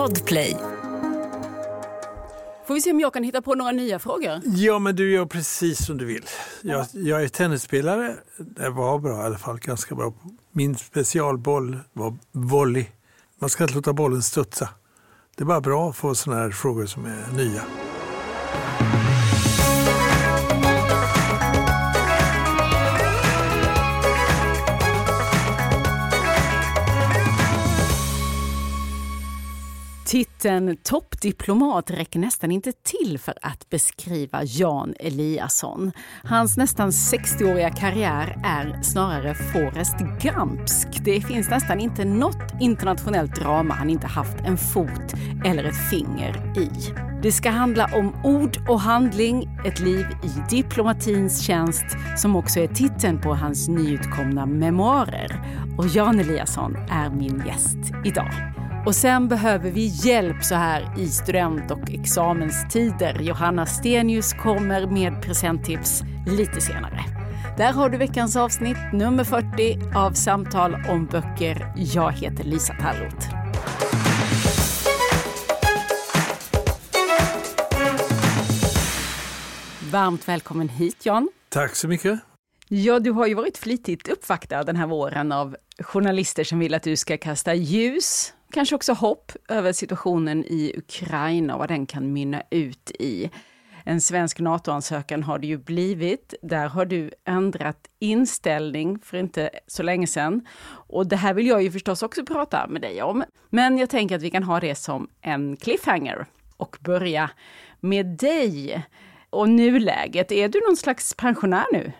Podplay. Får vi se om jag kan hitta på några nya frågor? Ja, men du gör precis som du vill. Jag, jag är tennisspelare. Det var bra i alla fall, ganska bra. Min specialboll var volley. Man ska inte låta bollen studsa. Det är bara bra att få sådana här frågor som är nya. Titeln toppdiplomat räcker nästan inte till för att beskriva Jan Eliasson. Hans nästan 60-åriga karriär är snarare Forrest Gumpsk. Det finns nästan inte något internationellt drama han inte haft en fot eller ett finger i. Det ska handla om ord och handling, ett liv i diplomatins tjänst som också är titeln på hans nyutkomna memoarer. Och Jan Eliasson är min gäst idag. Och sen behöver vi hjälp så här i student och examenstider. Johanna Stenius kommer med presenttips lite senare. Där har du veckans avsnitt, nummer 40 av Samtal om böcker. Jag heter Lisa Tallroth. Varmt välkommen hit Jan. Tack så mycket. Ja, du har ju varit flitigt uppvaktad den här våren av journalister som vill att du ska kasta ljus kanske också hopp över situationen i Ukraina och vad den kan mynna ut i. En svensk NATO-ansökan har det ju blivit. Där har du ändrat inställning för inte så länge sedan. Och det här vill jag ju förstås också prata med dig om. Men jag tänker att vi kan ha det som en cliffhanger och börja med dig. Och nuläget, är du någon slags pensionär nu?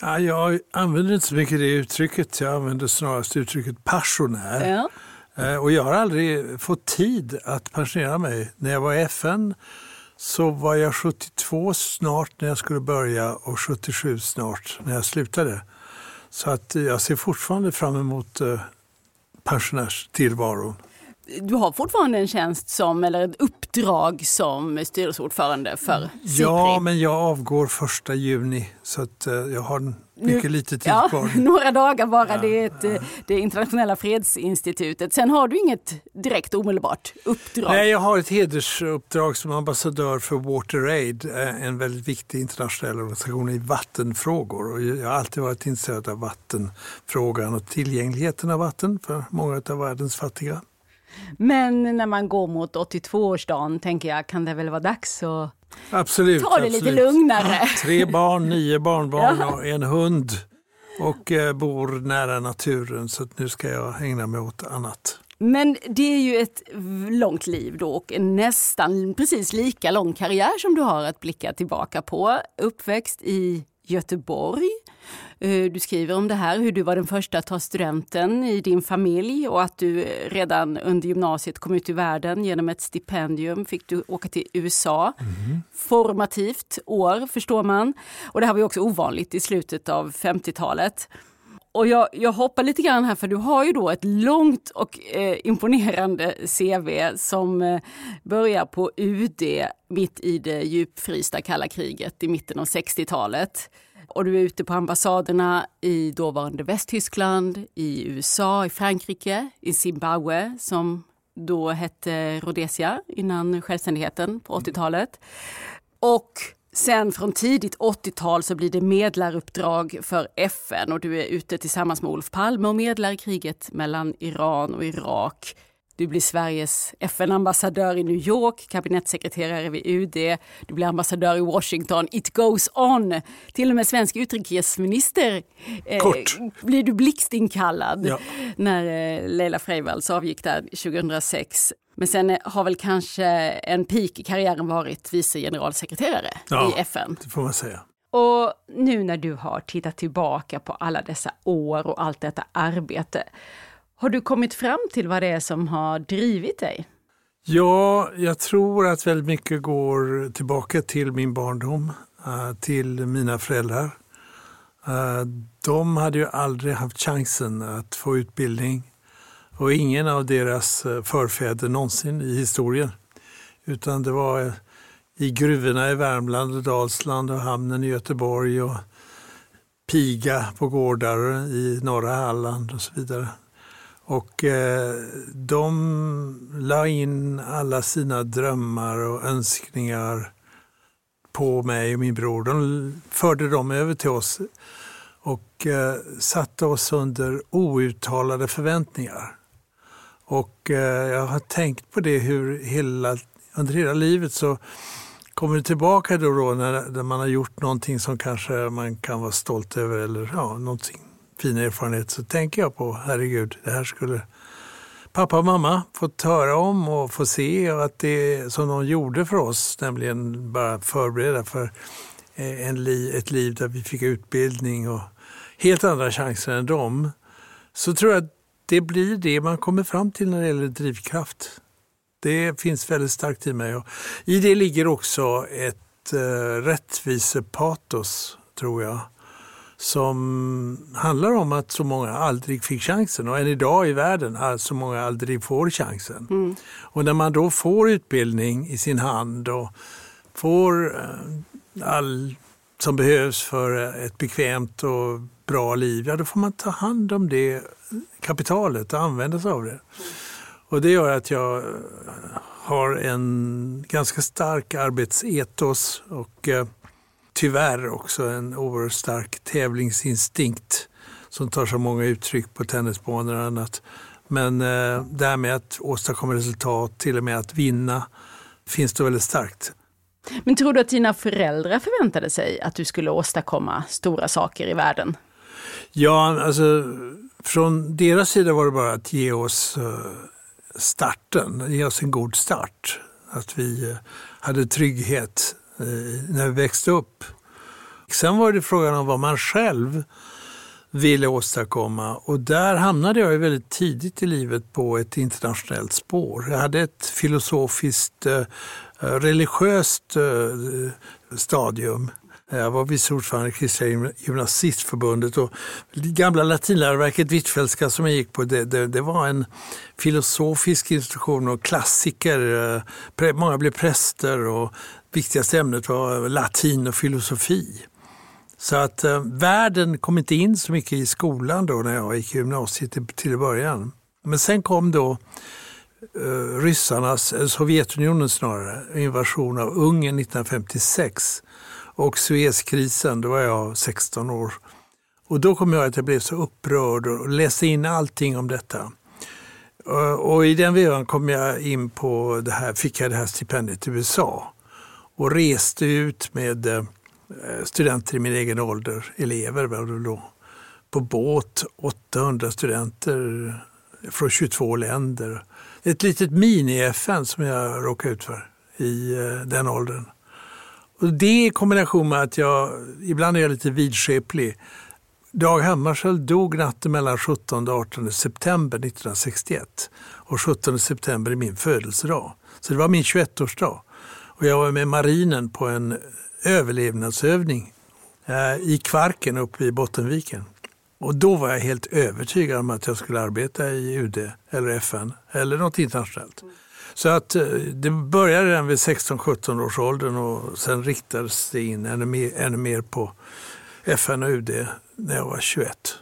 Ja, jag använder inte så mycket det uttrycket, jag använder snarast uttrycket passionär. Ja. Eh, och jag har aldrig fått tid att pensionera mig. När jag var i FN så var jag 72 snart när jag skulle börja och 77 snart när jag slutade. Så att jag ser fortfarande fram emot eh, pensionärstillvaron du har fortfarande en tjänst som, eller ett uppdrag som styrelseordförande för SIPRI. Ja, men jag avgår första juni så att eh, jag har mycket lite tid ja, kvar. Några dagar bara, ja, det är ett, ja. det internationella fredsinstitutet. Sen har du inget direkt omedelbart uppdrag? Nej, jag har ett hedersuppdrag som ambassadör för WaterAid, eh, en väldigt viktig internationell organisation i vattenfrågor. Och jag har alltid varit intresserad av vattenfrågan och tillgängligheten av vatten för många av världens fattiga. Men när man går mot 82-årsdagen tänker jag, kan det väl vara dags att absolut, ta det absolut. lite lugnare? Tre barn, nio barnbarn ja. och en hund. Och eh, bor nära naturen så nu ska jag ägna mig åt annat. Men det är ju ett långt liv då och nästan precis lika lång karriär som du har att blicka tillbaka på. Uppväxt i Göteborg. Eh, du skriver om det här, hur du var den första att ta studenten i din familj och att du redan under gymnasiet kom ut i världen genom ett stipendium. Fick du åka till USA. Mm. Formativt år förstår man. Och det här var också ovanligt i slutet av 50-talet. Och jag, jag hoppar lite grann här för du har ju då ett långt och eh, imponerande CV som eh, börjar på UD mitt i det djupfrysta kalla kriget i mitten av 60-talet. Och du är ute på ambassaderna i dåvarande Västtyskland, i USA, i Frankrike, i Zimbabwe som då hette Rhodesia innan självständigheten på 80-talet. Och Sen från tidigt 80-tal så blir det medlaruppdrag för FN och du är ute tillsammans med Olof Palme och medlar kriget mellan Iran och Irak. Du blir Sveriges FN-ambassadör i New York, kabinettssekreterare vid UD, du blir ambassadör i Washington. It goes on! Till och med svensk utrikesminister eh, blir du blixtinkallad ja. när eh, Leila Freivalds avgick där 2006. Men sen har väl kanske en peak i karriären varit vice generalsekreterare ja, i FN. det får man säga. Och nu när du har tittat tillbaka på alla dessa år och allt detta arbete, har du kommit fram till vad det är som har drivit dig? Ja, jag tror att väldigt mycket går tillbaka till min barndom, eh, till mina föräldrar. Eh, de hade ju aldrig haft chansen att få utbildning och ingen av deras eh, förfäder någonsin i historien. Utan det var i gruvorna i Värmland och Dalsland och hamnen i Göteborg och piga på gårdar i norra Halland och så vidare. Och eh, de la in alla sina drömmar och önskningar på mig och min bror. De förde dem över till oss och eh, satte oss under outtalade förväntningar. Och eh, jag har tänkt på det hur hela, under hela livet så kommer det tillbaka då, då när, när man har gjort någonting som kanske man kan vara stolt över eller ja, någonting fin erfarenhet så tänker jag på, herregud, det här skulle pappa och mamma fått höra om och få se och att det som de gjorde för oss, nämligen bara förbereda för eh, en li, ett liv där vi fick utbildning och helt andra chanser än dem, så tror jag att det blir det man kommer fram till när det gäller drivkraft. Det finns väldigt starkt i mig. Och I det ligger också ett eh, rättvisepatos, tror jag som handlar om att så många aldrig fick chansen och än idag i världen är så många aldrig får chansen. Mm. Och när man då får utbildning i sin hand och får eh, all som behövs för ett bekvämt och bra liv, ja då får man ta hand om det kapitalet och använda sig av det. Och det gör att jag har en ganska stark arbetsetos och eh, tyvärr också en oerhört stark tävlingsinstinkt som tar så många uttryck på tennisbanor och annat. Men eh, det här med att åstadkomma resultat, till och med att vinna, finns det väldigt starkt. Men tror du att dina föräldrar förväntade sig att du skulle åstadkomma stora saker i världen? Ja, alltså från deras sida var det bara att ge oss eh, starten, ge oss en god start. Att vi eh, hade trygghet Eh, när vi växte upp. Sen var det frågan om vad man själv ville åstadkomma och där hamnade jag väldigt tidigt i livet på ett internationellt spår. Jag hade ett filosofiskt, eh, religiöst eh, stadium. Jag var vice ordförande i Kristliga gymnasistförbundet och gamla latinläroverket Hvitfeldtska som jag gick på, det, det, det, var en filosofisk institution och klassiker. Många blev präster och viktigaste ämnet var latin och filosofi. Så att eh, världen kom inte in så mycket i skolan då när jag gick i gymnasiet till, till början. Men sen kom då eh, ryssarnas, eh, Sovjetunionen snarare, invasion av Ungern 1956 och Suezkrisen, då var jag 16 år. Och då kom jag att jag blev så upprörd och läste in allting om detta. Eh, och i den vevan kom jag in på det här, fick jag det här stipendiet i USA och reste ut med eh, studenter i min egen ålder, elever var det då, på båt, 800 studenter från 22 länder. Ett litet mini-FN som jag råkade ut för i eh, den åldern. Och det i kombination med att jag, ibland är jag lite vidskeplig. Dag Hammarskjöld dog natten mellan 17 och 18 september 1961 och 17 september är min födelsedag. Så det var min 21-årsdag. Och jag var med marinen på en överlevnadsövning eh, i Kvarken uppe i Bottenviken. Och då var jag helt övertygad om att jag skulle arbeta i UD eller FN eller något internationellt. Så att eh, det började redan vid 16-17 års åldern och sen riktades det in ännu mer, ännu mer på FN och UD när jag var 21.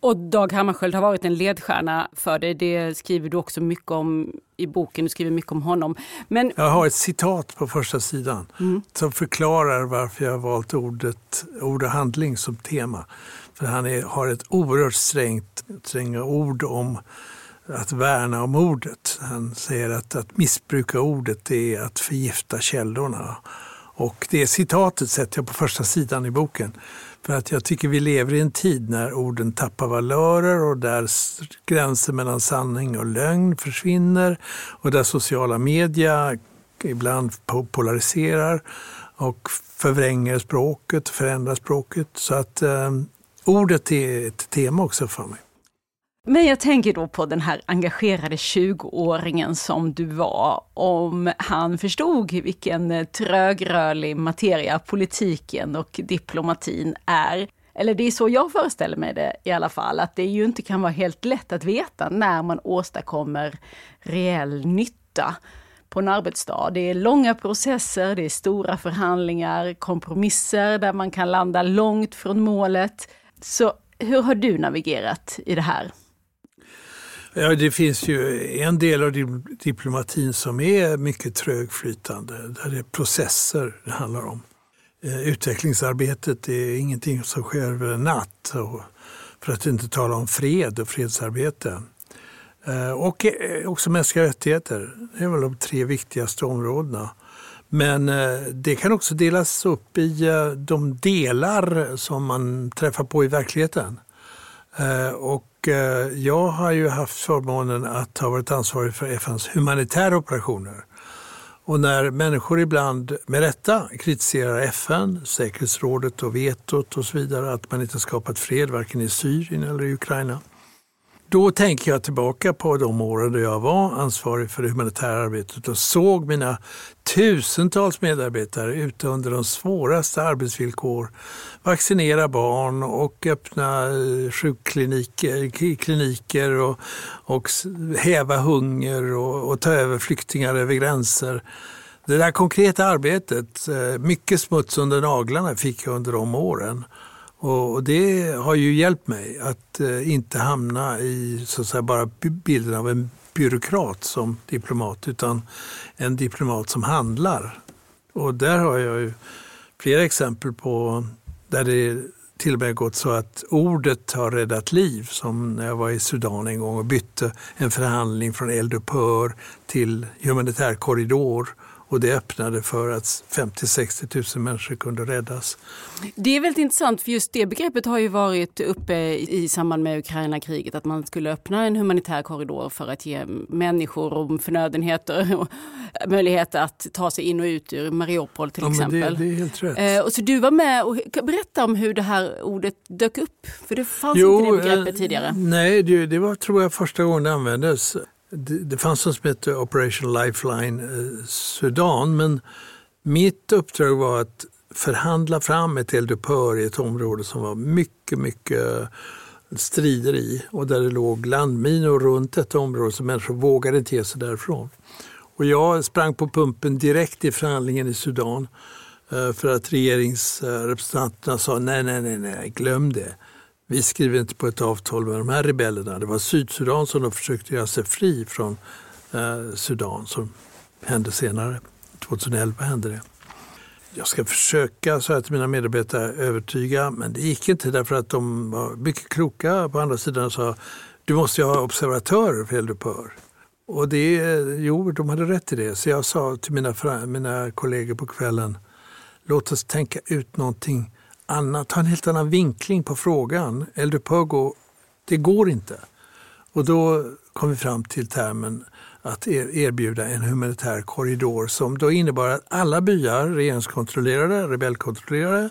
Och Dag Hammarskjöld har varit en ledstjärna för dig. Det skriver du också mycket om i boken. Du skriver mycket om honom. Men... Jag har ett citat på första sidan mm. som förklarar varför jag har valt ordet, ord och handling som tema. För han är, har ett oerhört strängt, stränga ord om att värna om ordet. Han säger att att missbruka ordet är att förgifta källorna. Och det citatet sätter jag på första sidan i boken. För att jag tycker vi lever i en tid när orden tappar valörer och där gränsen mellan sanning och lögn försvinner och där sociala media ibland polariserar och förvränger språket, förändrar språket. Så att eh, ordet är ett tema också för mig. Men jag tänker då på den här engagerade 20-åringen som du var, om han förstod vilken eh, trögrörlig materia politiken och diplomatin är. Eller det är så jag föreställer mig det i alla fall, att det ju inte kan vara helt lätt att veta när man åstadkommer reell nytta på en arbetsdag. Det är långa processer, det är stora förhandlingar, kompromisser där man kan landa långt från målet. Så hur har du navigerat i det här? Ja, det finns ju en del av diplomatin som är mycket trögflytande, där det är processer det handlar om. Eh, utvecklingsarbetet är ingenting som sker över en natt, för att inte tala om fred och fredsarbete. Eh, och eh, också mänskliga rättigheter, det är väl de tre viktigaste områdena. Men det kan också delas upp i de delar som man träffar på i verkligheten. Och Eh, jag har ju haft förmånen att ha varit ansvarig för FNs humanitära operationer. Och när människor ibland med rätta kritiserar FN, säkerhetsrådet och vetot och så vidare, att man inte skapat fred varken i Syrien eller i Ukraina, då tänker jag tillbaka på de åren då jag var ansvarig för det humanitära arbetet och såg mina tusentals medarbetare ute under de svåraste arbetsvillkor vaccinera barn och öppna eh, sjukkliniker kliniker och, och häva hunger och, och ta över flyktingar över gränser. Det där konkreta arbetet, eh, mycket smuts under naglarna fick jag under de åren. Och det har ju hjälpt mig att eh, inte hamna i så att säga, bara bilden av en byråkrat som diplomat utan en diplomat som handlar. Och där har jag ju flera exempel på där det till och med gått så att ordet har räddat liv. Som när jag var i Sudan en gång och bytte en förhandling från eldupphör till humanitär korridor och det öppnade för att 50-60 000 människor kunde räddas. Det är väldigt intressant för just det begreppet har ju varit uppe i samband med Ukraina-kriget att man skulle öppna en humanitär korridor för att ge människor och förnödenheter och möjlighet att ta sig in och ut ur Mariupol till ja, exempel. Det, det, är helt rätt. Eh, och så du var med och berätta om hur det här ordet dök upp, för det fanns jo, inte det begreppet eh, tidigare. Nej, det, det var tror jag första gången det användes det, det fanns något som hette Operation Lifeline eh, Sudan men mitt uppdrag var att förhandla fram ett eldupphör i ett område som var mycket, mycket eh, strider i och där det låg landminor runt detta område så människor vågade inte ge sig därifrån. Och jag sprang på pumpen direkt i förhandlingen i Sudan eh, för att regeringsrepresentanterna sa nej, nej, nej, nej, glöm det. Vi skriver inte på ett avtal med de här rebellerna. Det var Sydsudan som de försökte göra sig fri från eh, Sudan som hände senare. 2011 hände det. Jag ska försöka, så till mina medarbetare, övertyga men det gick inte därför att de var mycket kloka på andra sidan och sa du måste ju ha observatörer för eldupphör. Och det, jo, de hade rätt i det. Så jag sa till mina, mina kollegor på kvällen, låt oss tänka ut någonting annat, ha en helt annan vinkling på frågan. Eldupphör det går inte. Och då kom vi fram till termen att erbjuda en humanitär korridor som då innebar att alla byar, regeringskontrollerade, rebellkontrollerade,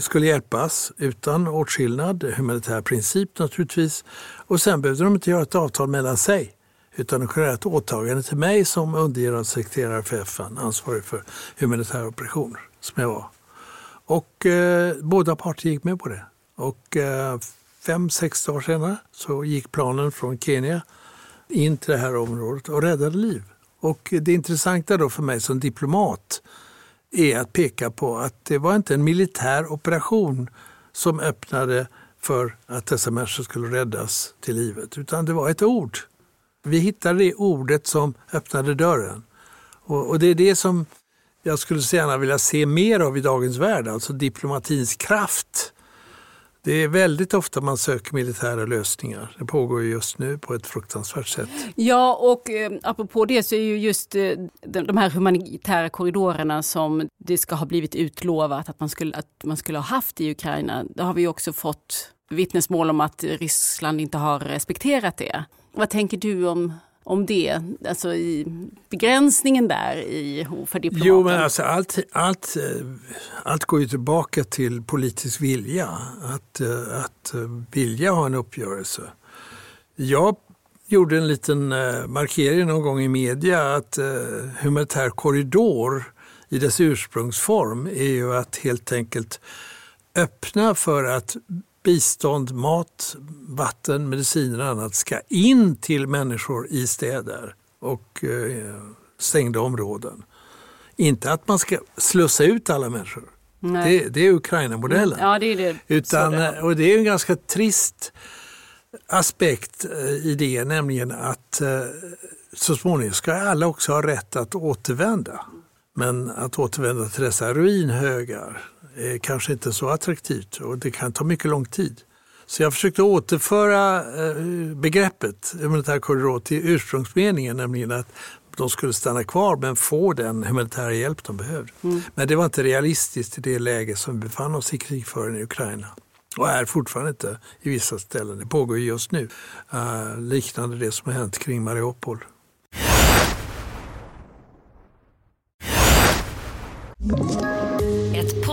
skulle hjälpas utan åtskillnad, humanitär princip naturligtvis. Och sen behövde de inte göra ett avtal mellan sig utan de kunde göra ett åtagande till mig som undergeneralsekreterare för FN, ansvarig för humanitära operationer, som jag var. Och eh, båda parter gick med på det. Och eh, fem, sex dagar senare så gick planen från Kenya in till det här området och räddade liv. Och det intressanta då för mig som diplomat är att peka på att det var inte en militär operation som öppnade för att dessa människor skulle räddas till livet, utan det var ett ord. Vi hittade det ordet som öppnade dörren. Och, och det är det som jag skulle så gärna vilja se mer av i dagens värld, alltså diplomatins kraft. Det är väldigt ofta man söker militära lösningar. Det pågår just nu på ett fruktansvärt sätt. Ja, och eh, apropå det så är ju just eh, de här humanitära korridorerna som det ska ha blivit utlovat att man skulle, att man skulle ha haft i Ukraina. Det har vi också fått vittnesmål om att Ryssland inte har respekterat det. Vad tänker du om om det, alltså i begränsningen där i, för diplomaten? Jo, men alltså allt, allt, eh, allt går ju tillbaka till politisk vilja, att, eh, att eh, vilja ha en uppgörelse. Jag gjorde en liten markering någon gång i media att humanitär korridor i dess ursprungsform är ju att helt enkelt öppna för att bistånd, mat, vatten, mediciner och annat ska in till människor i städer och eh, stängda områden. Inte att man ska slussa ut alla människor. Det, det, är Ukraina-modellen. Ja, det är det. Utan, och det är en ganska trist aspekt i det, nämligen att så småningom ska alla också ha rätt att återvända. Men att återvända till dessa ruinhögar är kanske inte så attraktivt och det kan ta mycket lång tid. Så jag försökte återföra begreppet humanitär korridor till ursprungsmeningen, nämligen att de skulle stanna kvar men få den humanitära hjälp de behövde. Mm. Men det var inte realistiskt i det läge som vi befann oss i krigföringen i Ukraina. Och är fortfarande inte i vissa ställen. Det pågår just nu, uh, liknande det som har hänt kring Mariupol. Ett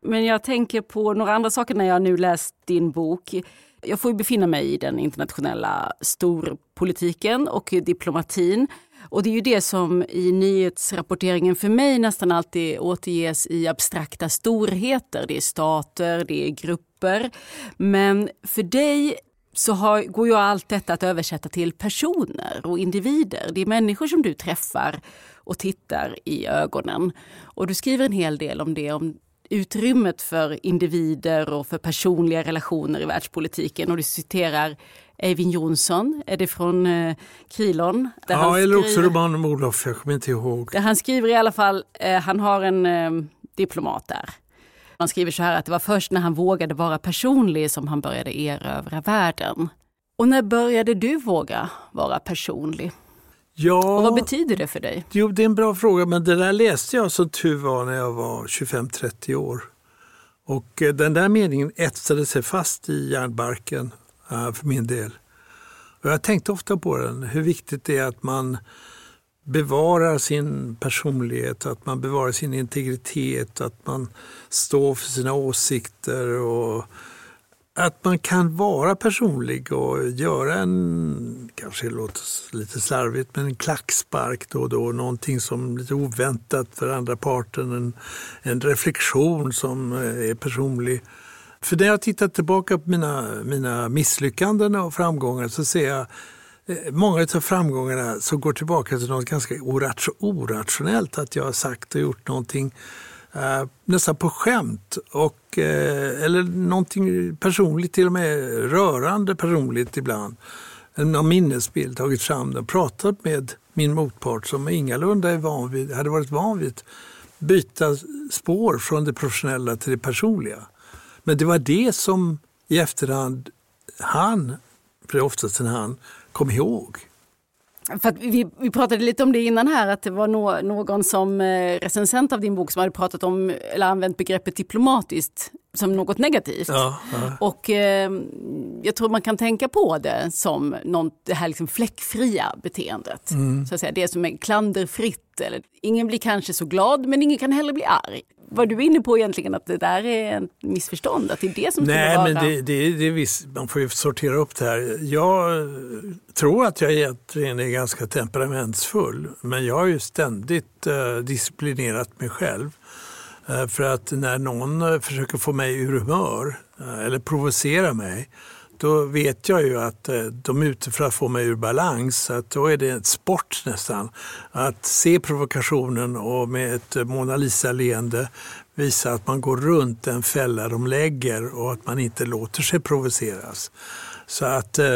Men jag tänker på några andra saker när jag nu läst din bok. Jag får ju befinna mig i den internationella storpolitiken och diplomatin. Och det är ju det som i nyhetsrapporteringen för mig nästan alltid återges i abstrakta storheter. Det är stater, det är grupper. Men för dig så har, går ju allt detta att översätta till personer och individer. Det är människor som du träffar och tittar i ögonen. Och du skriver en hel del om det, om utrymmet för individer och för personliga relationer i världspolitiken. Och du citerar Eivind Jonsson, är det från eh, Krilon? ja, eller också romanen om Olof, jag kommer inte ihåg. Där han skriver i alla fall, eh, han har en eh, diplomat där. Han skriver så här att det var först när han vågade vara personlig som han började erövra världen. Och när började du våga vara personlig? Ja, och vad betyder det för dig? Jo, det är en bra fråga, men det där läste jag som tur var när jag var 25-30 år. Och eh, den där meningen etsade sig fast i hjärnbarken uh, för min del. Och jag tänkte ofta på den, hur viktigt det är att man bevarar sin personlighet, att man bevarar sin integritet, att man står för sina åsikter och att man kan vara personlig och göra en, kanske låter lite slarvigt, men en klackspark då och då. Någonting som lite oväntat för andra parten, en, en reflektion som eh, är personlig. För när jag tittar tillbaka på mina, mina misslyckanden och framgångar så ser jag eh, många av framgångarna som går tillbaka till något ganska orationellt. Att jag har sagt och gjort någonting eh, nästan på skämt. Och, eh, eller någonting personligt, till och med rörande personligt ibland. En minnesbild, tagit fram den, pratat med min motpart som ingalunda är van vid, hade varit van vid byta spår från det professionella till det personliga. Men det var det som i efterhand han, för det är oftast en han, kom ihåg. För vi, vi pratade lite om det innan här, att det var no, någon som eh, recensent av din bok som hade pratat om, eller använt begreppet diplomatiskt som något negativt. Ja, ja. Och eh, jag tror man kan tänka på det som någon, det här liksom fläckfria beteendet. Mm. Så att säga, det som är klanderfritt. Eller, ingen blir kanske så glad men ingen kan heller bli arg var du inne på egentligen att det där är ett missförstånd? Att det är det som Nej, vara... men det, det, det är visst, man får ju sortera upp det här. Jag tror att jag egentligen är ganska temperamentsfull, men jag har ju ständigt uh, disciplinerat mig själv. Uh, för att när någon uh, försöker få mig ur humör eller provocera mig, då vet jag ju att eh, de är ute för att få mig ur balans. Att då är det en sport nästan. Att se provokationen och med ett Mona Lisa-leende visa att man går runt den fälla de lägger och att man inte låter sig provoceras. Så att eh,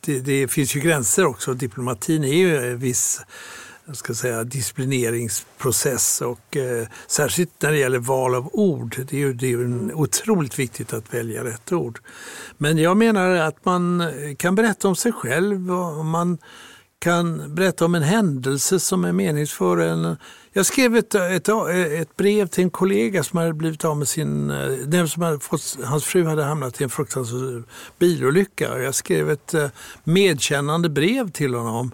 det, det finns ju gränser också. Diplomatin är ju en viss jag ska säga, disciplineringsprocess och eh, särskilt när det gäller val av ord. Det är ju, det är ju otroligt viktigt att välja rätt ord. Men jag menar att man eh, kan berätta om sig själv och man kan berätta om en händelse som är meningsfull. Jag skrev ett, ett, ett, brev till en kollega som hade blivit av med sin... Eh, den som hade fått, hans fru hade hamnat i en fruktansvärd bilolycka. Jag skrev ett eh, medkännande brev till honom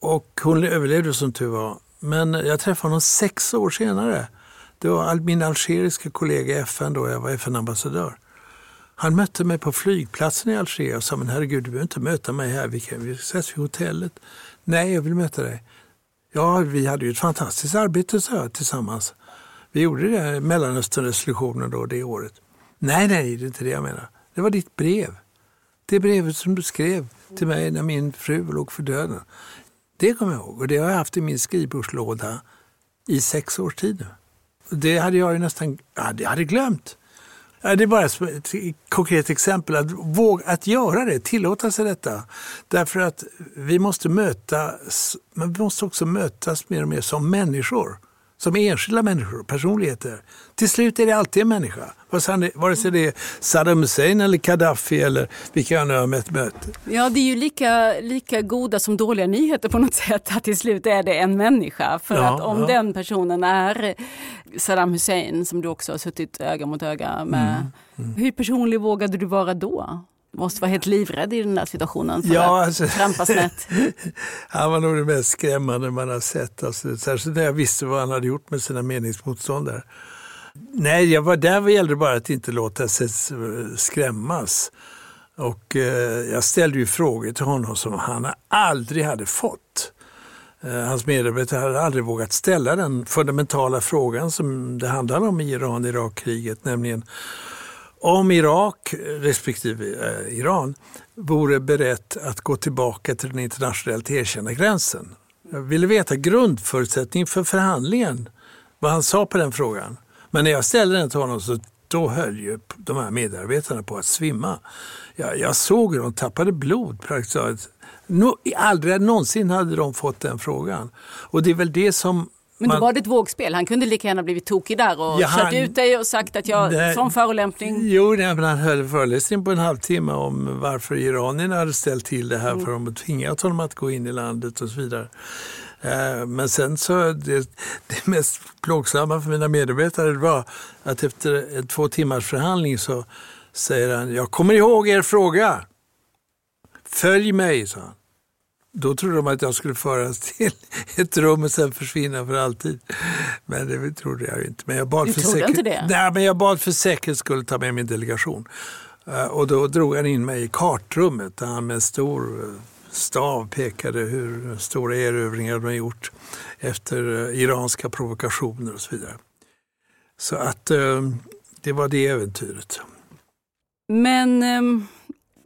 och hon överlevde som tur var. Men jag träffade honom sex år senare. Det var min algeriska kollega i FN då jag var FN-ambassadör. Han mötte mig på flygplatsen i Alger och sa, men herregud, du behöver inte möta mig här, vi, kan, vi ses vid hotellet. Nej, jag vill möta dig. Ja, vi hade ju ett fantastiskt arbete så här, tillsammans. Vi gjorde det, Mellanösternresolutionen då, det året. Nej, nej, det är inte det jag menar. Det var ditt brev. Det brevet som du skrev till mig när min fru låg för döden. Det kommer jag ihåg och det har jag haft i min skrivbordslåda i sex års tid nu. Det hade jag ju nästan ja, det hade glömt. Det är bara ett konkret exempel, att, våga, att göra det, tillåta sig detta. Därför att vi måste mötas, men vi måste också mötas mer och mer som människor som enskilda människor, personligheter. Till slut är det alltid en människa. Vare sig det är Saddam Hussein eller Gaddafi eller vilka jag nu har mött. Ja, det är ju lika, lika goda som dåliga nyheter på något sätt att till slut är det en människa. För ja, att om ja. den personen är Saddam Hussein som du också har suttit öga mot öga med. Mm, mm. Hur personlig vågade du vara då? Måste vara helt livrädd i den där situationen för ja, alltså, att trampa snett. han var nog det mest skrämmande man har sett. Alltså, särskilt när jag visste vad han hade gjort med sina meningsmotståndare. Nej, jag var där gällde det bara att inte låta sig skrämmas. Och eh, jag ställde ju frågor till honom som han aldrig hade fått. Eh, hans medarbetare hade aldrig vågat ställa den fundamentala frågan som det handlar om i Iran-Irak-kriget, nämligen om Irak respektive eh, Iran vore berett att gå tillbaka till den internationellt erkända gränsen. Jag ville veta grundförutsättningen för förhandlingen, vad han sa på den frågan. Men när jag ställde den till honom så då höll ju de här medarbetarna på att svimma. Jag, jag såg hur de tappade blod praktiskt taget. No, aldrig någonsin hade de fått den frågan. Och det är väl det som men då var det ett vågspel. Han kunde lika gärna blivit tokig där och ja, kört ut dig och sagt att jag, nej, som förolämpning. Jo, nej, men han höll föreläsning på en halvtimme om varför iranierna hade ställt till det här mm. för dem och tvingat honom att gå in i landet och så vidare. Eh, men sen så, det, det mest plågsamma för mina medarbetare var att efter två timmars förhandling så säger han, jag kommer ihåg er fråga. Följ mig, sa han. Då trodde de att jag skulle föras till ett rum och sen försvinna för alltid. Men det trodde jag inte. Men jag bad du för trodde säker... inte det? Nej, men jag bad för säkerhets skull ta med min delegation. Eh, och då drog han in mig i kartrummet där han med stor eh, stav pekade hur stora erövringar de har gjort efter eh, iranska provokationer och så vidare. Så att det var det äventyret. Men ehm,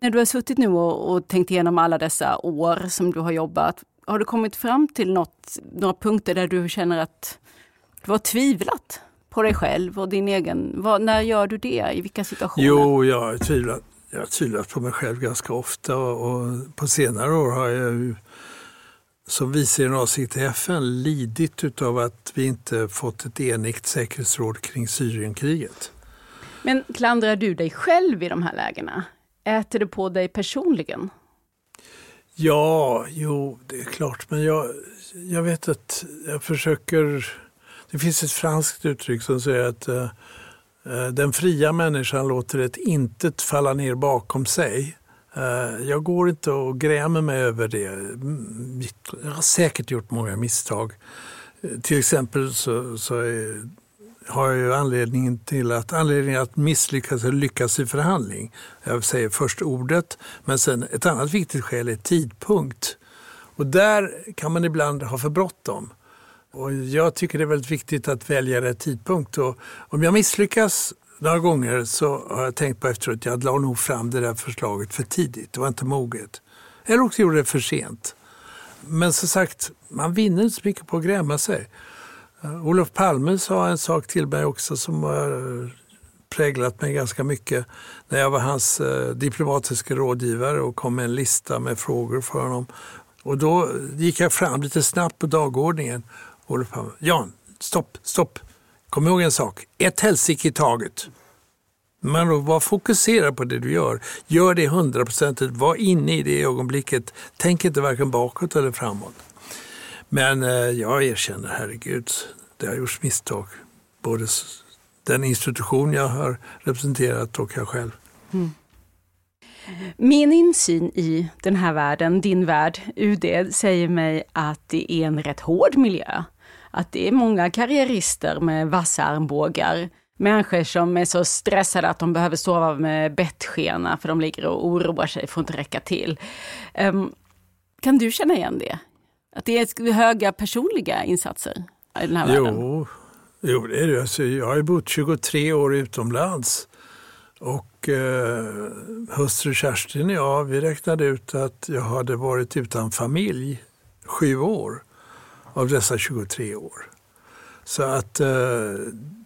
när du har suttit nu och, och tänkt igenom alla dessa år som du har jobbat, har du kommit fram till något, några punkter där du känner att du har tvivlat på dig själv och din egen... Vad, när gör du det? I vilka situationer? Jo, jag har tvivlat, jag har tvivlat på mig själv ganska ofta och, och på senare år har jag ju som vice generalsekreterare i FN lidit av att vi inte fått ett enigt säkerhetsråd kring Syrienkriget. Men klandrar du dig själv i de här lägena? Äter det på dig personligen? Ja, jo, det är klart. Men jag, jag vet att jag försöker... Det finns ett franskt uttryck som säger att uh, den fria människan låter ett intet falla ner bakom sig. Uh, jag går inte och grämer mig över det. Mm, jag har säkert gjort många misstag. Uh, till exempel så, så är har ju anledningen till att, anledningen att misslyckas eller lyckas i förhandling. Jag säger först ordet, men sen ett annat viktigt skäl är tidpunkt. Och där kan man ibland ha för bråttom. Och jag tycker det är väldigt viktigt att välja rätt tidpunkt. Och om jag misslyckas några gånger så har jag tänkt på efteråt att jag la nog fram det där förslaget för tidigt. Det var inte moget. Eller också gjorde det för sent. Men som sagt, man vinner inte så mycket på att gräma sig. Eh, Olof Palme sa en sak till mig också som har eh, präglat mig ganska mycket. När jag var hans eh, diplomatiska rådgivare och kom med en lista med frågor för honom. Och då gick jag fram lite snabbt på dagordningen. Olof Palme, Jan, stopp, stopp. Kom ihåg en sak, ett helsike i taget. Men då var fokuserad på det du gör. Gör det hundraprocentigt, var inne i det ögonblicket. Tänk inte varken bakåt eller framåt. Men eh, jag erkänner, herregud, det har gjorts misstag. Både den institution jag har representerat och jag själv. Mm. Min insyn i den här världen, din värld, UD, säger mig att det är en rätt hård miljö. Att det är många karriärister med vassa armbågar. Människor som är så stressade att de behöver sova med bettskena för de ligger och oroar sig för att inte räcka till. Um, kan du känna igen det? Att det är höga personliga insatser i den här jo, världen? Jo, det är det. Alltså, jag har bott 23 år utomlands. Och eh, hustru Kerstin och jag, vi räknade ut att jag hade varit utan familj sju år av dessa 23 år. Så att eh,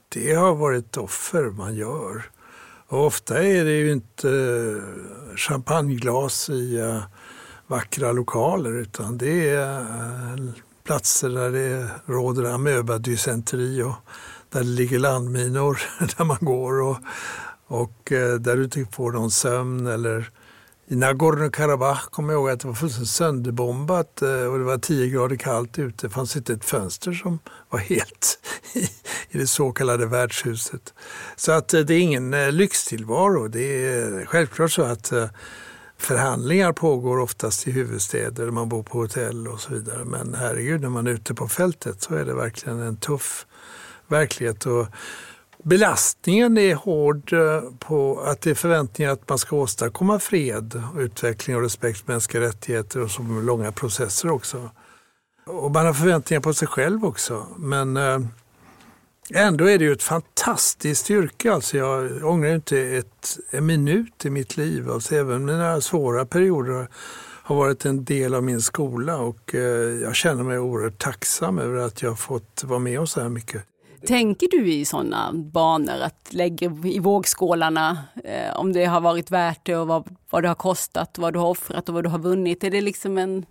det har varit offer man gör. Och ofta är det ju inte eh, champagneglas i uh, vackra lokaler utan det är eh, platser där det råder amöbadysenteri och där det ligger landminor där man går och, och eh, där du inte får någon sömn eller i Nagorno-Karabach kommer jag ihåg att det var fullständigt sönderbombat eh, och det var 10 grader kallt ute. Det fanns inte ett fönster som var helt i, i det så kallade värdshuset. Så att det är ingen lyxtillvaro. Det är självklart så att förhandlingar pågår oftast i huvudstäder, man bor på hotell och så vidare. Men herregud, när man är ute på fältet så är det verkligen en tuff verklighet. Och belastningen är hård eh, på att det är förväntningar att man ska åstadkomma fred och utveckling och respekt för mänskliga rättigheter och som långa processer också. Och man har förväntningar på sig själv också. Men eh, ändå är det ju ett fantastiskt yrke. Alltså jag ångrar inte ett, en minut i mitt liv. Alltså även mina svåra perioder har varit en del av min skola och eh, jag känner mig oerhört tacksam över att jag fått vara med om så här mycket. Tänker du i sådana banor, att lägga i vågskålarna eh, om det har varit värt det och vad, vad det har kostat, vad du har offrat och vad du har vunnit? Är det liksom en...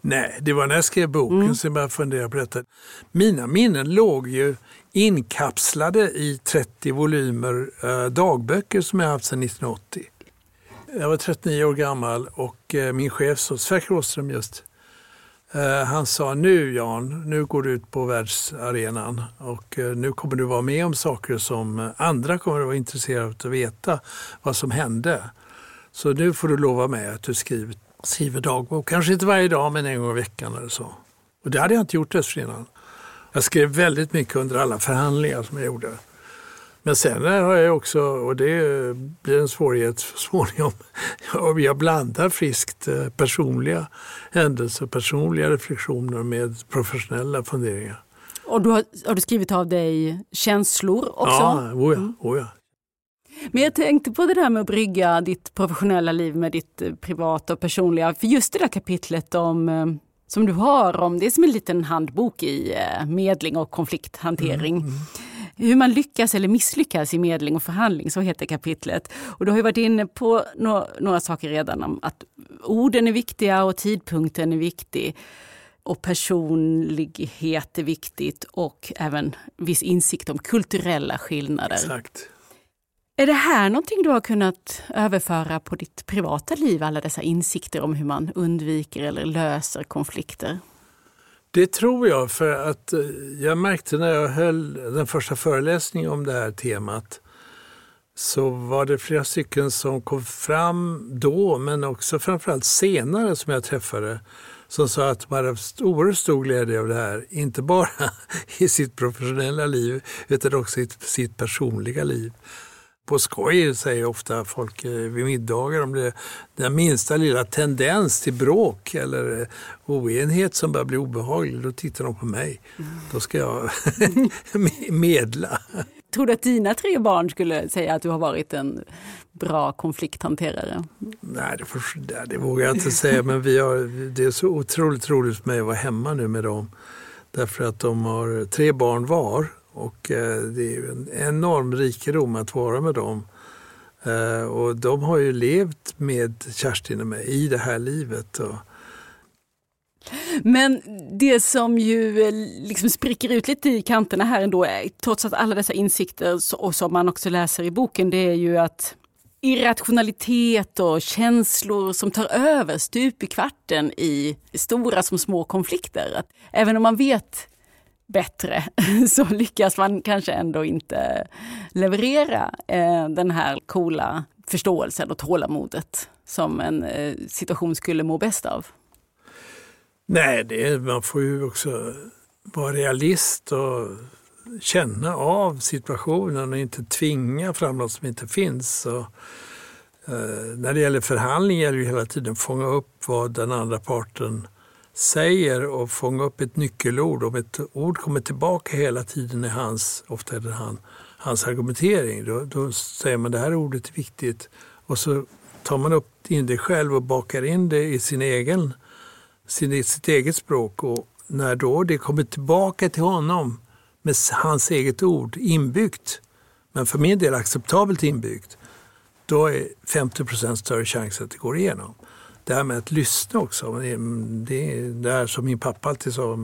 Nej, det var när jag skrev boken mm. som jag började fundera på detta. Mina minnen låg ju inkapslade i 30 volymer eh, dagböcker som jag haft sedan 1980. Jag var 39 år gammal och eh, min chef, Sverker Åström just, Eh, han sa nu Jan, nu går du ut på världsarenan och eh, nu kommer du vara med om saker som andra kommer att vara intresserade av att veta vad som hände. Så nu får du lova mig att du skriver, skriver dagbok, kanske inte varje dag men en gång i veckan eller så. Och det hade jag inte gjort dessförinnan. Jag skrev väldigt mycket under alla förhandlingar som jag gjorde. Men sen har jag också, och det blir en svårighet så småningom, jag blandar friskt eh, personliga händelser, personliga reflektioner med professionella funderingar. Och du har, har, du skrivit av dig känslor också? Ja, oh ja, mm. oh ja. Men jag tänkte på det där med att brygga ditt professionella liv med ditt eh, privata och personliga. För just det där kapitlet om eh, som du har om, det är som en liten handbok i medling och konflikthantering. Mm, mm. Hur man lyckas eller misslyckas i medling och förhandling, så heter kapitlet. Och du har ju varit inne på några, några saker redan om att orden är viktiga och tidpunkten är viktig. Och personlighet är viktigt och även viss insikt om kulturella skillnader. Exakt. Är det här någonting du har kunnat överföra på ditt privata liv, alla dessa insikter om hur man undviker eller löser konflikter? Det tror jag, för att eh, jag märkte när jag höll den första föreläsningen om det här temat så var det flera stycken som kom fram då, men också framförallt senare som jag träffade, som sa att de hade haft oerhört stor glädje av det här. Inte bara i sitt professionella liv, utan också i sitt personliga liv. På skoj säger ofta folk eh, vid middagar om det den minsta lilla tendens till bråk eller eh, oenighet som börjar bli obehaglig, då tittar de på mig. Mm. Då ska jag medla. Tror du att dina tre barn skulle säga att du har varit en bra konflikthanterare? Nej, det, får, det vågar jag inte säga, men vi har, det är så otroligt roligt för mig att vara hemma nu med dem. Därför att de har tre barn var och eh, det är en enorm rikedom att vara med dem. Eh, och de har ju levt med Kerstin och mig i det här livet. Men det som ju eh, liksom spricker ut lite i kanterna här ändå, eh, trots att alla dessa insikter och som man också läser i boken, det är ju att irrationalitet och känslor som tar över stup i kvarten i stora som små konflikter. Att även om man vet bättre så lyckas man kanske ändå inte leverera eh, den här coola förståelsen och tålamodet som en eh, situation skulle må bäst av. Nej, det, man får ju också vara realist och känna av situationen och inte tvinga fram något som inte finns. Så, eh, när det gäller förhandling gäller det ju hela tiden att fånga upp vad den andra parten säger och fånga upp ett nyckelord. Om ett ord kommer tillbaka hela tiden i hans, ofta är det han, hans argumentering, då, då säger man det här ordet är viktigt och så tar man upp in det själv och bakar in det i sin egen, sin, sitt eget språk. Och när då det kommer tillbaka till honom med hans eget ord inbyggt, men för min del acceptabelt inbyggt, då är 50% större chans att det går igenom. Det här med att lyssna också, det är det här som min pappa alltid sa,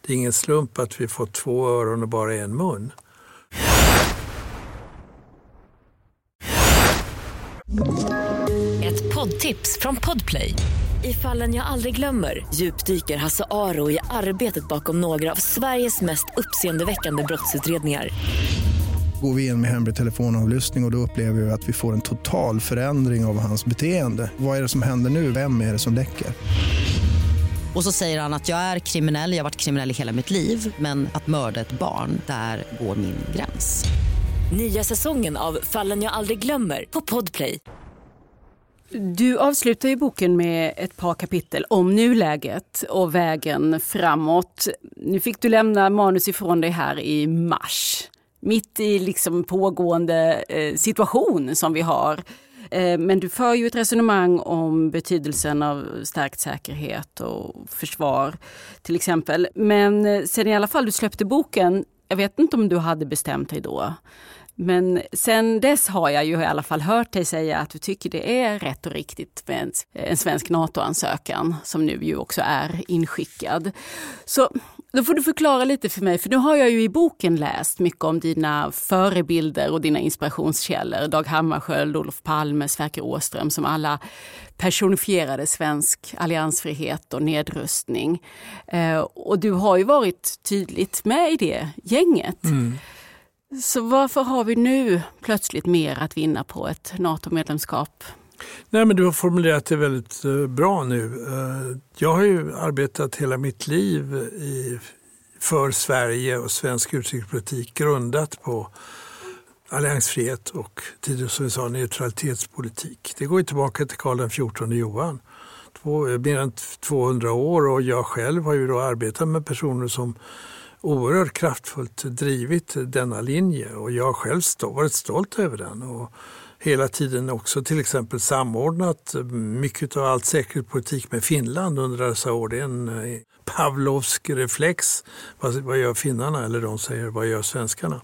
det är ingen slump att vi fått två öron och bara en mun. Ett poddtips från Podplay. I fallen jag aldrig glömmer djupdyker Hasse Aro i arbetet bakom några av Sveriges mest uppseendeväckande brottsutredningar. Går vi in med hemlig telefonavlyssning och, och då upplever vi att vi får en total förändring av hans beteende. Vad är det som händer nu? Vem är det som läcker? Och så säger han att jag är kriminell, jag har varit kriminell i hela mitt liv men att mörda ett barn, där går min gräns. Nya säsongen av Fallen jag aldrig glömmer på Podplay. Du avslutar ju boken med ett par kapitel om nuläget och vägen framåt. Nu fick du lämna manus ifrån dig här i mars. Mitt i liksom pågående eh, situation som vi har. Eh, men du för ju ett resonemang om betydelsen av stärkt säkerhet och försvar till exempel. Men eh, sen i alla fall du släppte boken, jag vet inte om du hade bestämt dig då. Men sen dess har jag ju i alla fall hört dig säga att du tycker det är rätt och riktigt med en, en svensk NATO-ansökan som nu ju också är inskickad. Så då får du förklara lite för mig, för nu har jag ju i boken läst mycket om dina förebilder och dina inspirationskällor. Dag Hammarskjöld, Olof Palme, Sverker Åström som alla personifierade svensk alliansfrihet och nedrustning. Eh, och du har ju varit tydligt med i det gänget. Mm. Så varför har vi nu plötsligt mer att vinna på ett NATO-medlemskap? Nej, men du har formulerat det väldigt eh, bra nu. Eh, jag har ju arbetat hela mitt liv i, för Sverige och svensk utrikespolitik grundat på alliansfrihet och tidigare som vi sa neutralitetspolitik. Det går ju tillbaka till Karl XIV Johan. Två, eh, mer än 200 år och jag själv har ju då arbetat med personer som oerhört kraftfullt drivit denna linje och jag har själv stå, varit stolt över den. Och hela tiden också till exempel samordnat mycket av all säkerhetspolitik med Finland under dessa år. Det är en eh, Pavlovsk reflex. Vad, gör finnarna? Eller de säger, vad gör svenskarna?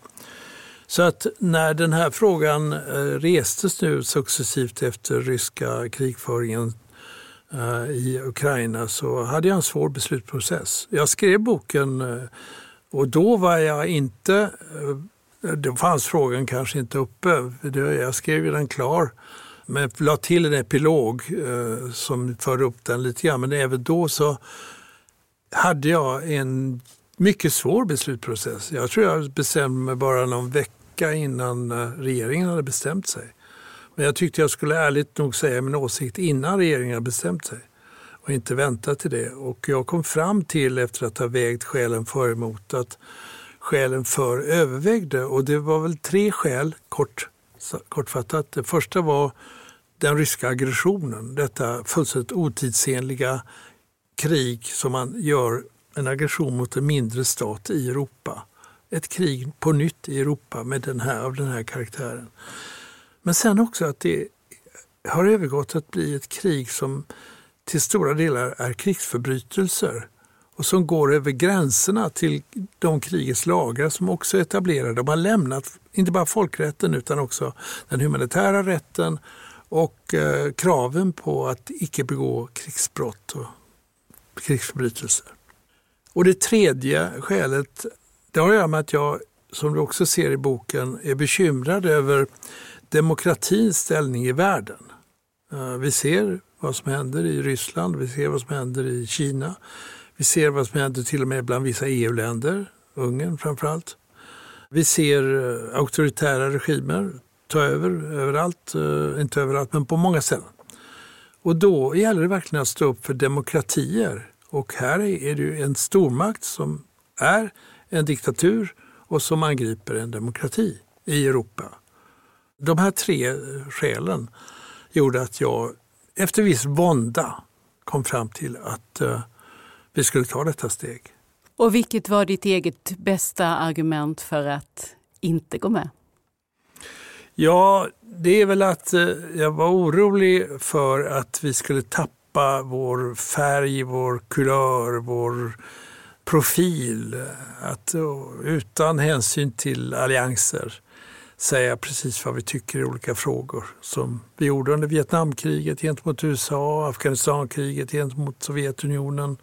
Så att när den här frågan eh, restes nu successivt efter ryska krigföringen eh, i Ukraina så hade jag en svår beslutsprocess. Jag skrev boken och då var jag inte, då fanns frågan kanske inte uppe. Jag skrev ju den klar, men la till en epilog eh, som förde upp den lite grann. Men även då så hade jag en mycket svår beslutsprocess. Jag tror jag bestämde mig bara någon vecka innan eh, regeringen hade bestämt sig. Men jag tyckte jag skulle ärligt nog säga min åsikt innan regeringen hade bestämt sig och inte vänta till det. Och jag kom fram till efter att ha vägt skälen för och emot att skälen för övervägde och det var väl tre skäl kort, kortfattat. Det första var den ryska aggressionen, detta fullständigt otidsenliga krig som man gör en aggression mot en mindre stat i Europa. Ett krig på nytt i Europa med den här, av den här karaktären. Men sen också att det har övergått att bli ett krig som till stora delar är krigsförbrytelser och som går över gränserna till de krigets lagar som också är etablerade. De har lämnat inte bara folkrätten utan också den humanitära rätten och eh, kraven på att icke begå krigsbrott och krigsförbrytelser. Och det tredje skälet det har att göra med att jag, som du också ser i boken, är bekymrad över demokratins ställning i världen. Eh, vi ser vad som händer i Ryssland, vi ser vad som händer i Kina. Vi ser vad som händer till och med bland vissa EU-länder, Ungern framförallt. Vi ser eh, auktoritära regimer ta över överallt, eh, inte överallt men på många ställen. Och då gäller det verkligen att stå upp för demokratier. Och här är det ju en stormakt som är en diktatur och som angriper en demokrati i Europa. De här tre eh, skälen gjorde att jag efter viss vånda kom fram till att uh, vi skulle ta detta steg. Och vilket var ditt eget bästa argument för att inte gå med? Ja, det är väl att uh, jag var orolig för att vi skulle tappa vår färg, vår kulör, vår profil. Att uh, utan hänsyn till allianser säga precis vad vi tycker i olika frågor. Som vi gjorde under Vietnamkriget gentemot USA, Afghanistankriget gentemot Sovjetunionen.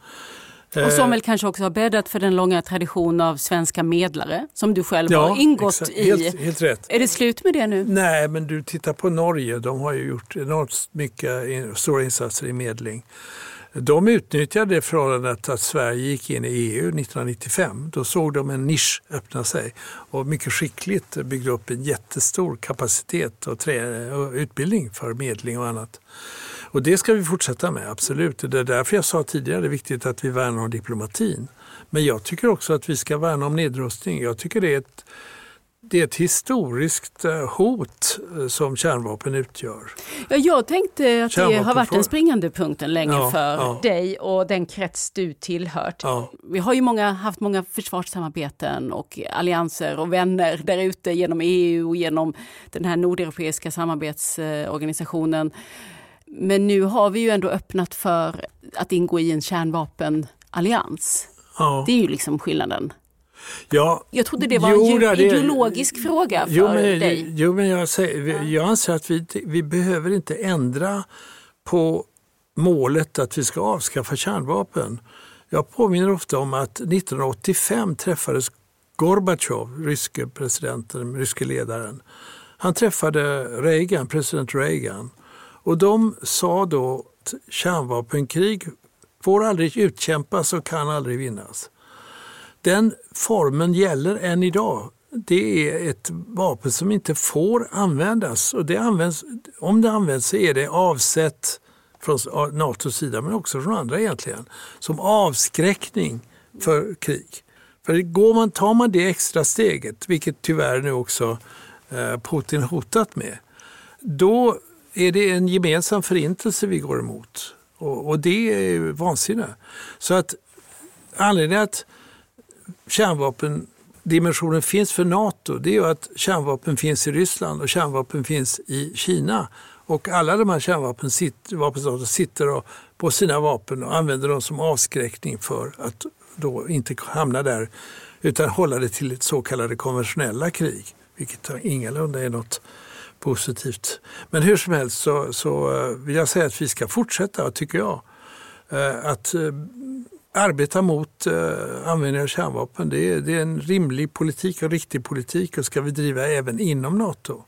Och som eh, väl kanske också har bäddat för den långa tradition av svenska medlare som du själv ja, har ingått exakt. i. Helt, helt, rätt. Är det slut med det nu? Nej, men du tittar på Norge. De har ju gjort enormt mycket stora insatser i medling. De utnyttjade det förhållandet att Sverige gick in i EU 1995. Då såg de en nisch öppna sig och mycket skickligt byggde upp en jättestor kapacitet och, trä och utbildning för medling och annat. Och det ska vi fortsätta med, absolut. Det är därför jag sa tidigare, det är viktigt att vi värnar om diplomatin. Men jag tycker också att vi ska värna om nedrustning. Jag tycker det är ett det är ett historiskt eh, hot eh, som kärnvapen utgör. Ja, jag tänkte att det har varit den springande punkten länge ja, för ja. dig och den krets du tillhört. Ja. Vi har ju många, haft många försvarssamarbeten och allianser och vänner där ute genom EU och genom den här nordeuropeiska samarbetsorganisationen. Men nu har vi ju ändå öppnat för att ingå i en kärnvapenallians. Det är ju liksom skillnaden. Ja, jag trodde det var jo, en det, ideologisk fråga för jo, men, dig. Jo, men jag, säger, jag anser att vi, vi behöver inte ändra på målet att vi ska avskaffa kärnvapen. Jag påminner ofta om att 1985 träffades Gorbatjov, ryske presidenten, ryske ledaren. Han träffade Reagan, president Reagan och de sa då att kärnvapenkrig får aldrig utkämpas och kan aldrig vinnas. Den formen gäller än idag. Det är ett vapen som inte får användas. Och det används, om det används så är det avsett från Natos sida, men också från andra egentligen, som avskräckning för krig. För går man, tar man det extra steget, vilket tyvärr nu också eh, Putin hotat med, då är det en gemensam förintelse vi går emot. Och, och det är vansinne. Så att anledningen att kärnvapendimensionen finns för NATO det är ju att kärnvapen finns i Ryssland och kärnvapen finns i Kina. Och alla de här kärnvapenstaterna sitter på sina vapen och använder dem som avskräckning för att då inte hamna där utan hålla det till ett så kallade konventionella krig, vilket ingalunda är något positivt. Men hur som helst så, så eh, vill jag säga att vi ska fortsätta, tycker jag, eh, att eh, arbeta mot användning av kärnvapen. Det är, det är en rimlig politik och riktig politik och ska vi driva även inom NATO.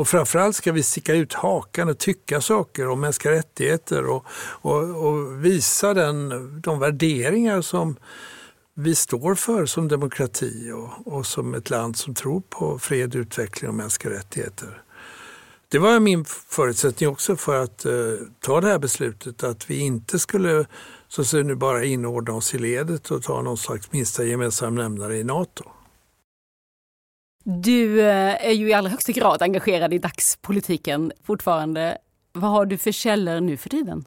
Och framförallt ska vi sticka ut hakan och tycka saker om mänskliga rättigheter och, och, och visa den, de värderingar som vi står för som demokrati och, och, som ett land som tror på fred, utveckling och mänskliga rättigheter. Det var min förutsättning också för att eh, ta det här beslutet att vi inte skulle så ser nu bara inordna oss i ledet och ta någon slags minsta gemensam nämnare i NATO. Du eh, är ju i allra högsta grad engagerad i dagspolitiken fortfarande. Vad har du för källor nu för tiden?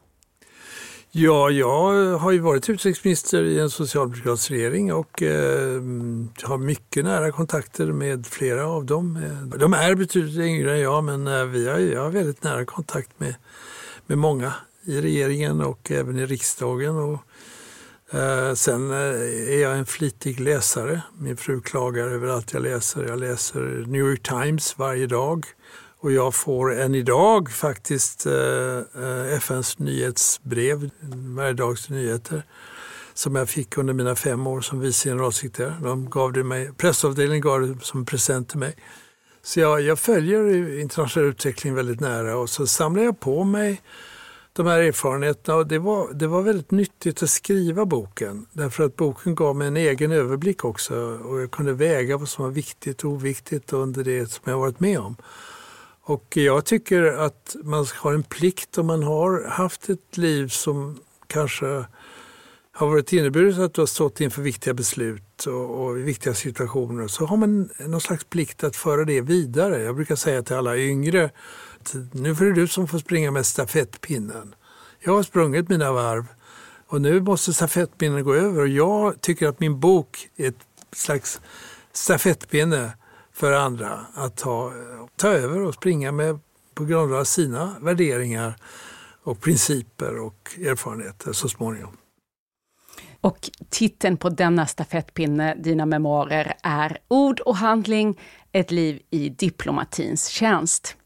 Ja, jag har ju varit utrikesminister i en socialdemokratisk regering och eh, har mycket nära kontakter med flera av dem. Eh, de är betydligt yngre än jag men eh, vi har, jag har väldigt nära kontakt med, med många i regeringen och även i riksdagen. Och, eh, sen eh, är jag en flitig läsare. Min fru klagar över allt jag läser. Jag läser New York Times varje dag. Och jag får än idag faktiskt eh, eh FNs nyhetsbrev, varje dags nyheter, som jag fick under mina fem år som vice generalsekreterare. De gav det mig, pressavdelningen gav det som present till mig. Så jag, jag följer internationell utveckling väldigt nära och så samlar jag på mig de här erfarenheterna och det var, det var väldigt nyttigt att skriva boken därför att boken gav mig en egen överblick också och jag kunde väga vad som var viktigt och oviktigt under det som jag varit med om. Och jag tycker att man har en plikt om man har haft ett liv som kanske har varit inneburit att du har stått inför viktiga beslut och, och viktiga situationer så har man någon slags plikt att föra det vidare. Jag brukar säga till alla yngre, nu är det du som får springa med stafettpinnen. Jag har sprungit mina varv och nu måste stafettpinnen gå över och jag tycker att min bok är ett slags stafettpinne för andra att ta, ta över och springa med på grund av sina värderingar och principer och erfarenheter så småningom. Och titeln på denna stafettpinne, dina memoarer, är Ord och handling, ett liv i diplomatins tjänst.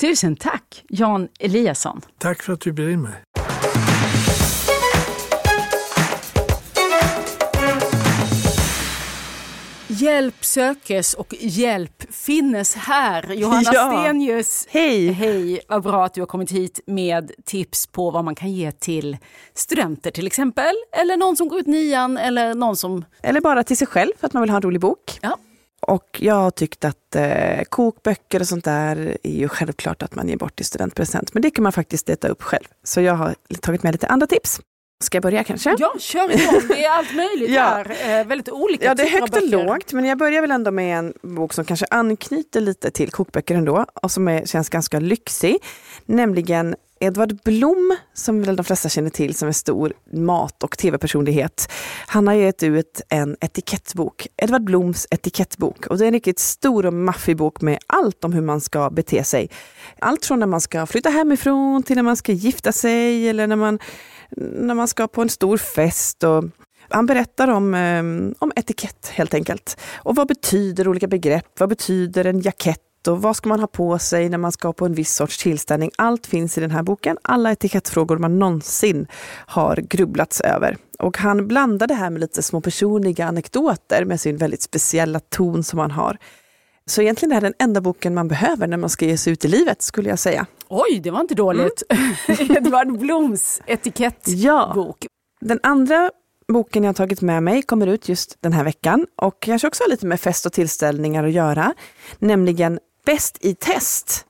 Tusen tack, Jan Eliasson. Tack för att du bjöd in mig. Hjälp sökes och hjälp finnes här. Johanna ja. Stenius, hej! Hej, vad bra att du har kommit hit med tips på vad man kan ge till studenter till exempel. Eller någon som går ut nian eller någon som... Eller bara till sig själv för att man vill ha en rolig bok. Ja. Och jag har tyckt att eh, kokböcker och sånt där är ju självklart att man ger bort i studentpresent. Men det kan man faktiskt äta upp själv. Så jag har tagit med lite andra tips. Ska jag börja kanske? Ja, kör igång. Det är allt möjligt ja. här. Eh, väldigt olika Ja, det är högt och lågt. Men jag börjar väl ändå med en bok som kanske anknyter lite till kokböcker ändå och som är, känns ganska lyxig. Nämligen Edvard Blom, som väl de flesta känner till som en stor mat och tv-personlighet. Han har gett ut en etikettbok, Edvard Bloms etikettbok. Och det är en riktigt stor och maffig bok med allt om hur man ska bete sig. Allt från när man ska flytta hemifrån till när man ska gifta sig eller när man när man ska på en stor fest. Och han berättar om, ehm, om etikett helt enkelt. Och vad betyder olika begrepp? Vad betyder en jackett? Och vad ska man ha på sig när man ska på en viss sorts tillställning? Allt finns i den här boken. Alla etikettfrågor man någonsin har grubblats över. Och han blandar det här med lite små personliga anekdoter med sin väldigt speciella ton som han har. Så egentligen är det den enda boken man behöver när man ska ge sig ut i livet, skulle jag säga. Oj, det var inte dåligt. Mm. Edvard Bloms etikettbok. Ja. Den andra boken jag har tagit med mig kommer ut just den här veckan och kanske också har lite med fest och tillställningar att göra. Nämligen Bäst i test.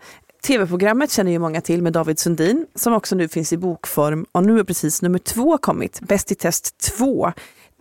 Tv-programmet känner ju många till med David Sundin som också nu finns i bokform och nu är precis nummer två kommit, Bäst i test 2.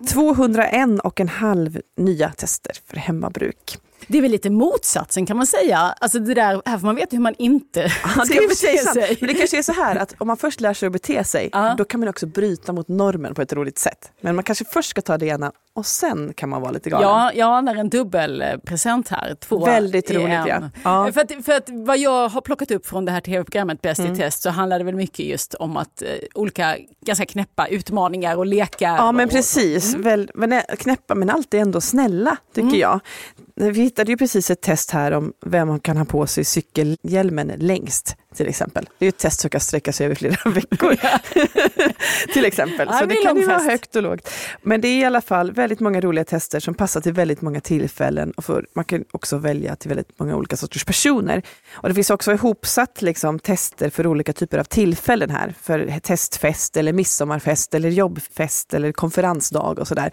201 och en halv nya tester för hemmabruk. Det är väl lite motsatsen kan man säga. Alltså det där, här får man veta hur man inte ja, ska bete sig. Men det kanske är så här att om man först lär sig att bete sig, ja. då kan man också bryta mot normen på ett roligt sätt. Men man kanske först ska ta det ena och sen kan man vara lite galen. Ja, jag anar en dubbelpresent här. Två Väldigt roligt ja. ja. För, att, för att vad jag har plockat upp från det här tv-programmet Bäst mm. i test så handlar det väl mycket just om att eh, olika ganska knäppa utmaningar och lekar. Ja men och, precis, mm. Väl, men, knäppa men alltid ändå snälla tycker mm. jag. Vi hittade ju precis ett test här om vem man kan ha på sig cykelhjälmen längst till exempel. Det är ett test som kan sträcka sig över flera veckor. till exempel. Så det kan ju vara högt och lågt. Men det är i alla fall väldigt många roliga tester som passar till väldigt många tillfällen. Och för, man kan också välja till väldigt många olika sorters personer. Och det finns också ihopsatt liksom, tester för olika typer av tillfällen här. För testfest, eller midsommarfest, eller jobbfest eller konferensdag och sådär.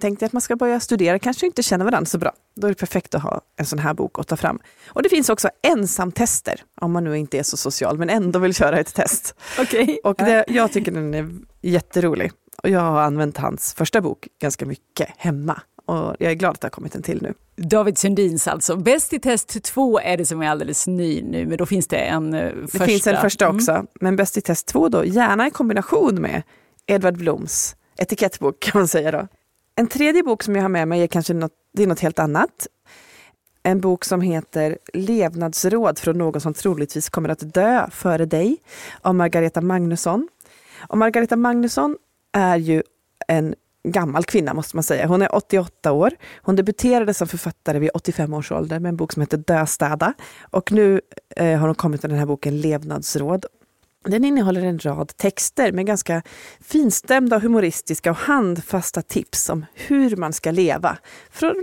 Tänkte att man ska börja studera, kanske inte känner varandra så bra. Då är det perfekt att ha en sån här bok att ta fram. Och det finns också ensamtester, om man nu inte är så social men ändå vill köra ett test. okay. Och det, jag tycker den är jätterolig. Och jag har använt hans första bok ganska mycket hemma. Och jag är glad att det har kommit en till nu. David Sundins alltså. Bäst i test 2 är det som är alldeles ny nu, men då finns det en uh, första. Det finns en första mm. också, men Bäst i test 2 då, gärna i kombination med Edvard Bloms etikettbok kan man säga då. En tredje bok som jag har med mig är kanske något, det är något helt annat. En bok som heter Levnadsråd från någon som troligtvis kommer att dö före dig av Margareta Magnusson. Och Margareta Magnusson är ju en gammal kvinna måste man säga. Hon är 88 år. Hon debuterade som författare vid 85 års ålder med en bok som heter Döstäda. Och nu eh, har hon kommit med den här boken Levnadsråd. Den innehåller en rad texter med ganska finstämda, humoristiska och handfasta tips om hur man ska leva. Från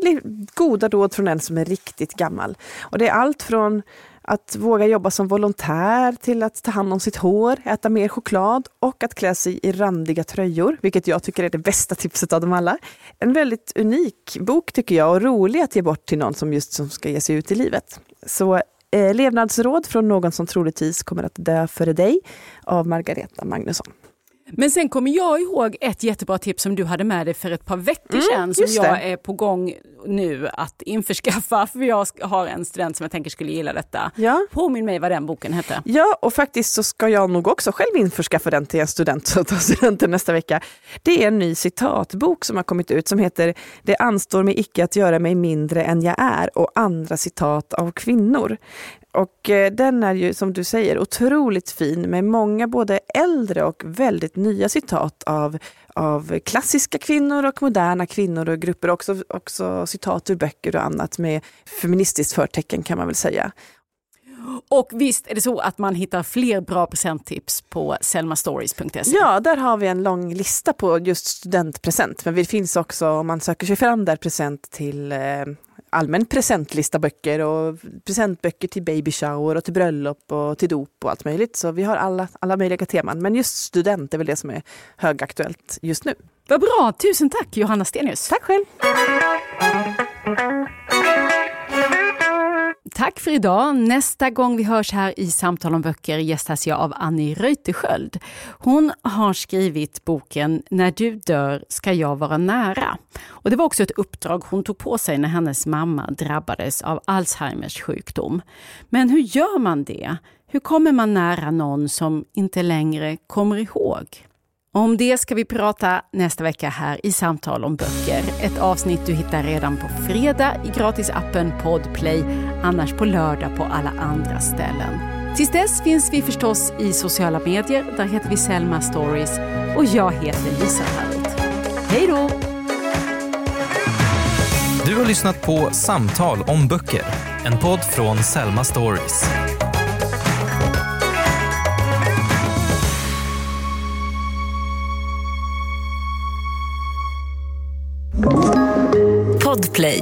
goda råd från en som är riktigt gammal. Och det är allt från att våga jobba som volontär till att ta hand om sitt hår, äta mer choklad och att klä sig i randiga tröjor, vilket jag tycker är det bästa tipset av dem alla. En väldigt unik bok tycker jag och rolig att ge bort till någon som just som ska ge sig ut i livet. Så eh, Levnadsråd från någon som troligtvis kommer att dö före dig av Margareta Magnusson. Men sen kommer jag ihåg ett jättebra tips som du hade med dig för ett par veckor Mm, sedan som just jag det. är på gång nu att införskaffa för jag har en student som jag tänker skulle gilla detta. Ja. Påminn mig vad den boken hette. Ja, och faktiskt så ska jag nog också själv införskaffa den till en student som tar studenten nästa vecka. Det är en ny citatbok som har kommit ut som heter Det anstår mig icke att göra mig mindre än jag är och andra citat av kvinnor. Och eh, den är ju som du säger otroligt fin med många både äldre och väldigt nya citat av, av klassiska kvinnor och moderna kvinnor och grupper. Också, också citat ur böcker och annat med feministiskt förtecken kan man väl säga. Och visst är det så att man hittar fler bra presenttips på selmastories.se. Ja, där har vi en lång lista på just studentpresent. Men det finns också, om man söker sig fram där, present till eh, allmän presentlista böcker och presentböcker till baby shower och till bröllop och till dop och allt möjligt. Så vi har alla, alla möjliga teman. Men just student är väl det som är högaktuellt just nu. Vad bra, tusen tack Johanna Stenius. Tack själv! Tack för idag. Nästa gång vi hörs här i Samtal om böcker gästas jag av Annie Reuterskiöld. Hon har skrivit boken När du dör ska jag vara nära. Och det var också ett uppdrag hon tog på sig när hennes mamma drabbades av Alzheimers sjukdom. Men hur gör man det? Hur kommer man nära någon som inte längre kommer ihåg? Om det ska vi prata nästa vecka här i Samtal om böcker. Ett avsnitt du hittar redan på fredag i gratisappen Podplay, annars på lördag på alla andra ställen. Tills dess finns vi förstås i sociala medier. Där heter vi Selma Stories och jag heter Lisa Harrold. Hej då! Du har lyssnat på Samtal om böcker, en podd från Selma Stories. Podplay.